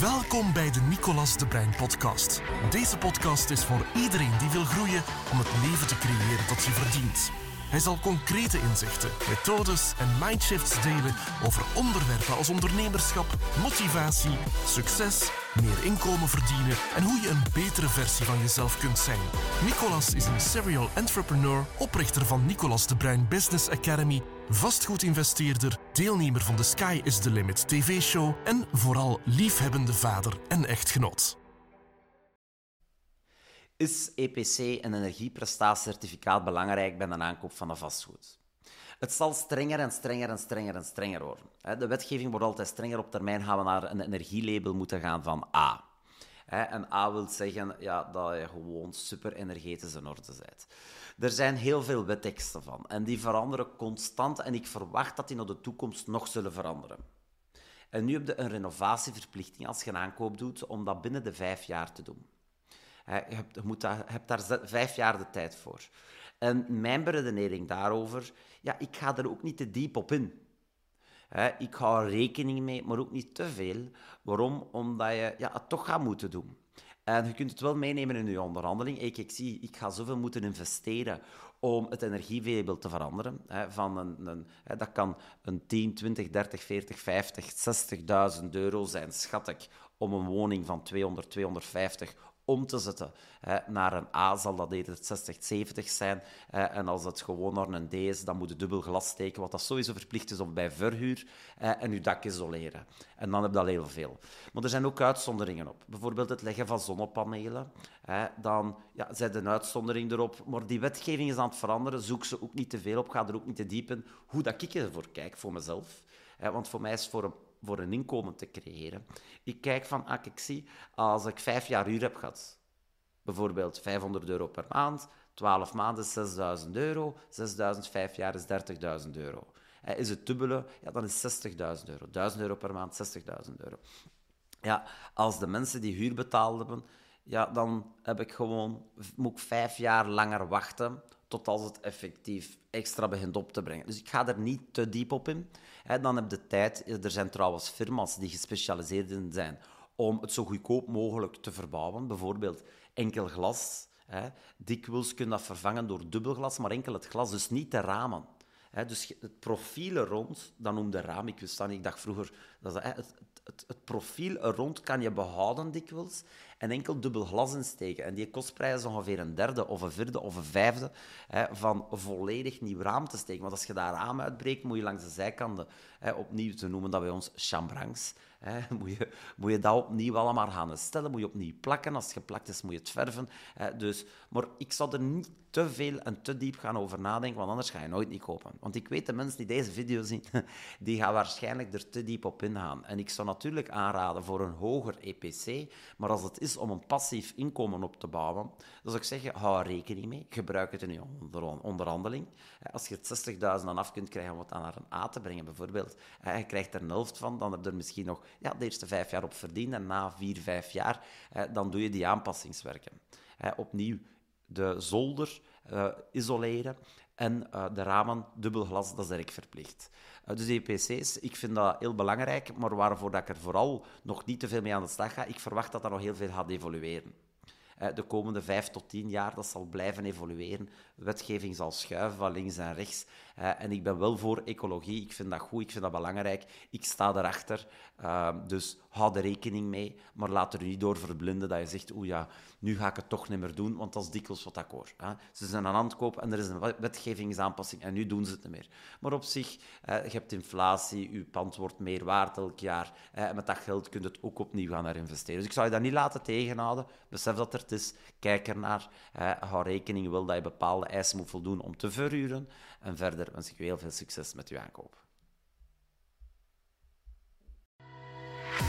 Welkom bij de Nicolas de Brein podcast. Deze podcast is voor iedereen die wil groeien om het leven te creëren dat je verdient. Hij zal concrete inzichten, methodes en mindshifts delen over onderwerpen als ondernemerschap, motivatie, succes, meer inkomen verdienen en hoe je een betere versie van jezelf kunt zijn. Nicolas is een serial entrepreneur, oprichter van Nicolas de Bruin Business Academy, vastgoedinvesteerder, deelnemer van de Sky is the Limit TV-show en vooral liefhebbende vader en echtgenoot. Is EPC, een energieprestatiecertificaat, belangrijk bij de aankoop van een vastgoed? Het zal strenger en strenger en strenger en strenger worden. De wetgeving wordt altijd strenger. Op termijn gaan we naar een energielabel moeten gaan van A. En A wil zeggen ja, dat je gewoon super energetisch in orde bent. Er zijn heel veel wetteksten van. En die veranderen constant. En ik verwacht dat die naar de toekomst nog zullen veranderen. En nu heb je een renovatieverplichting als je een aankoop doet, om dat binnen de vijf jaar te doen. Je hebt, je moet daar, hebt daar vijf jaar de tijd voor. En mijn beredenering daarover, ja, ik ga er ook niet te diep op in. ik hou er rekening mee, maar ook niet te veel. Waarom? Omdat je ja, het toch gaat moeten doen. En je kunt het wel meenemen in je onderhandeling. Ik, ik zie, ik ga zoveel moeten investeren om het energieweebel te veranderen. van een, een, dat kan een 10, 20, 30, 40, 50, 60.000 euro zijn, schat ik, om een woning van 200, 250 om te zetten. naar een A zal dat eerder 60, 70 zijn. en als het gewoon naar een D is, dan moet je dubbel glas steken, wat dat sowieso verplicht is of bij verhuur, en je dak isoleren. En dan heb je al heel veel. Maar er zijn ook uitzonderingen op. Bijvoorbeeld het leggen van zonnepanelen. dan ja, zet een uitzondering erop. Maar die wetgeving is aan het veranderen. Zoek ze ook niet te veel op. Ga er ook niet te diep in. Hoe dat ik ervoor kijk, voor mezelf. Want voor mij is voor een voor een inkomen te creëren. Ik kijk van, ah, ik zie, als ik vijf jaar huur heb gehad, bijvoorbeeld 500 euro per maand, 12 maanden 6000 euro, 6000, vijf jaar is 30.000 euro. Is het dubbele, ja, dan is 60.000 euro. 1000 euro per maand, 60.000 euro. Ja, als de mensen die huur betaald hebben, ja, dan heb ik gewoon, moet ik vijf jaar langer wachten tot als het effectief extra begint op te brengen. Dus ik ga er niet te diep op in. dan heb je tijd. Er zijn trouwens firma's die gespecialiseerd in zijn om het zo goedkoop mogelijk te verbouwen. Bijvoorbeeld enkel glas. Hè. Dikwijls kun dat vervangen door dubbelglas, maar enkel het glas, dus niet de ramen. Dus het profiel er rond, dat noemde raam, ik wist ik dacht vroeger, dat het, het, het, profiel er rond kan je behouden dikwijls en enkel dubbel glas insteken. En die kostprijs is ongeveer een derde of een vierde of een vijfde hè, van volledig nieuw raam te steken. Want als je daar raam uitbreekt, moet je langs de zijkanten opnieuw te noemen dat bij ons chambrangs. Moet, je, moet je dat opnieuw allemaal gaan stellen, moet je opnieuw plakken. Als het geplakt is, moet je het verven. Dus, maar ik zou er niet te veel en te diep gaan over nadenken, want anders ga je nooit niet kopen. Want ik weet, de mensen die deze video zien, die gaan waarschijnlijk er te diep op ingaan. En ik zou natuurlijk aanraden voor een hoger EPC, maar als het is om een passief inkomen op te bouwen, dan zou ik zeggen, hou er rekening mee. Gebruik het in je onderhandeling. Als je het 60.000 dan af kunt krijgen om het naar een A te brengen, bijvoorbeeld, je krijgt er een helft van, dan heb je er misschien nog ja, de eerste vijf jaar op verdiend en na vier, vijf jaar, dan doe je die aanpassingswerken. Opnieuw, de zolder uh, isoleren en uh, de ramen dubbelglas, dat is eigenlijk verplicht. Uh, dus EPC's, ik vind dat heel belangrijk, maar waarvoor dat ik er vooral nog niet te veel mee aan de slag ga, ik verwacht dat dat nog heel veel gaat evolueren. De komende vijf tot tien jaar, dat zal blijven evolueren. Wetgeving zal schuiven van links en rechts. En ik ben wel voor ecologie, ik vind dat goed, ik vind dat belangrijk. Ik sta erachter, dus hou er rekening mee, maar laat er niet door verblinden dat je zegt, oeh ja, nu ga ik het toch niet meer doen, want dat is dikwijls wat akkoord. Ze zijn aan handkoop en er is een wetgevingsaanpassing en nu doen ze het niet meer. Maar op zich, je hebt inflatie, je pand wordt meer waard elk jaar en met dat geld kun je het ook opnieuw gaan investeren. Dus ik zou je dat niet laten tegenhouden. Besef dat er is, kijk ernaar, hou rekening wel dat je bepaalde eisen moet voldoen om te verhuren. En verder wens ik je heel veel succes met je aankoop.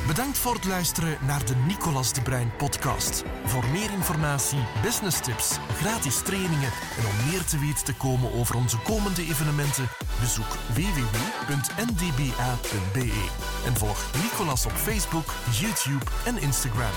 Bedankt voor het luisteren naar de Nicolas de Bruin podcast. Voor meer informatie, business tips, gratis trainingen en om meer te weten te komen over onze komende evenementen, bezoek www.ndba.be en volg Nicolas op Facebook, YouTube en Instagram.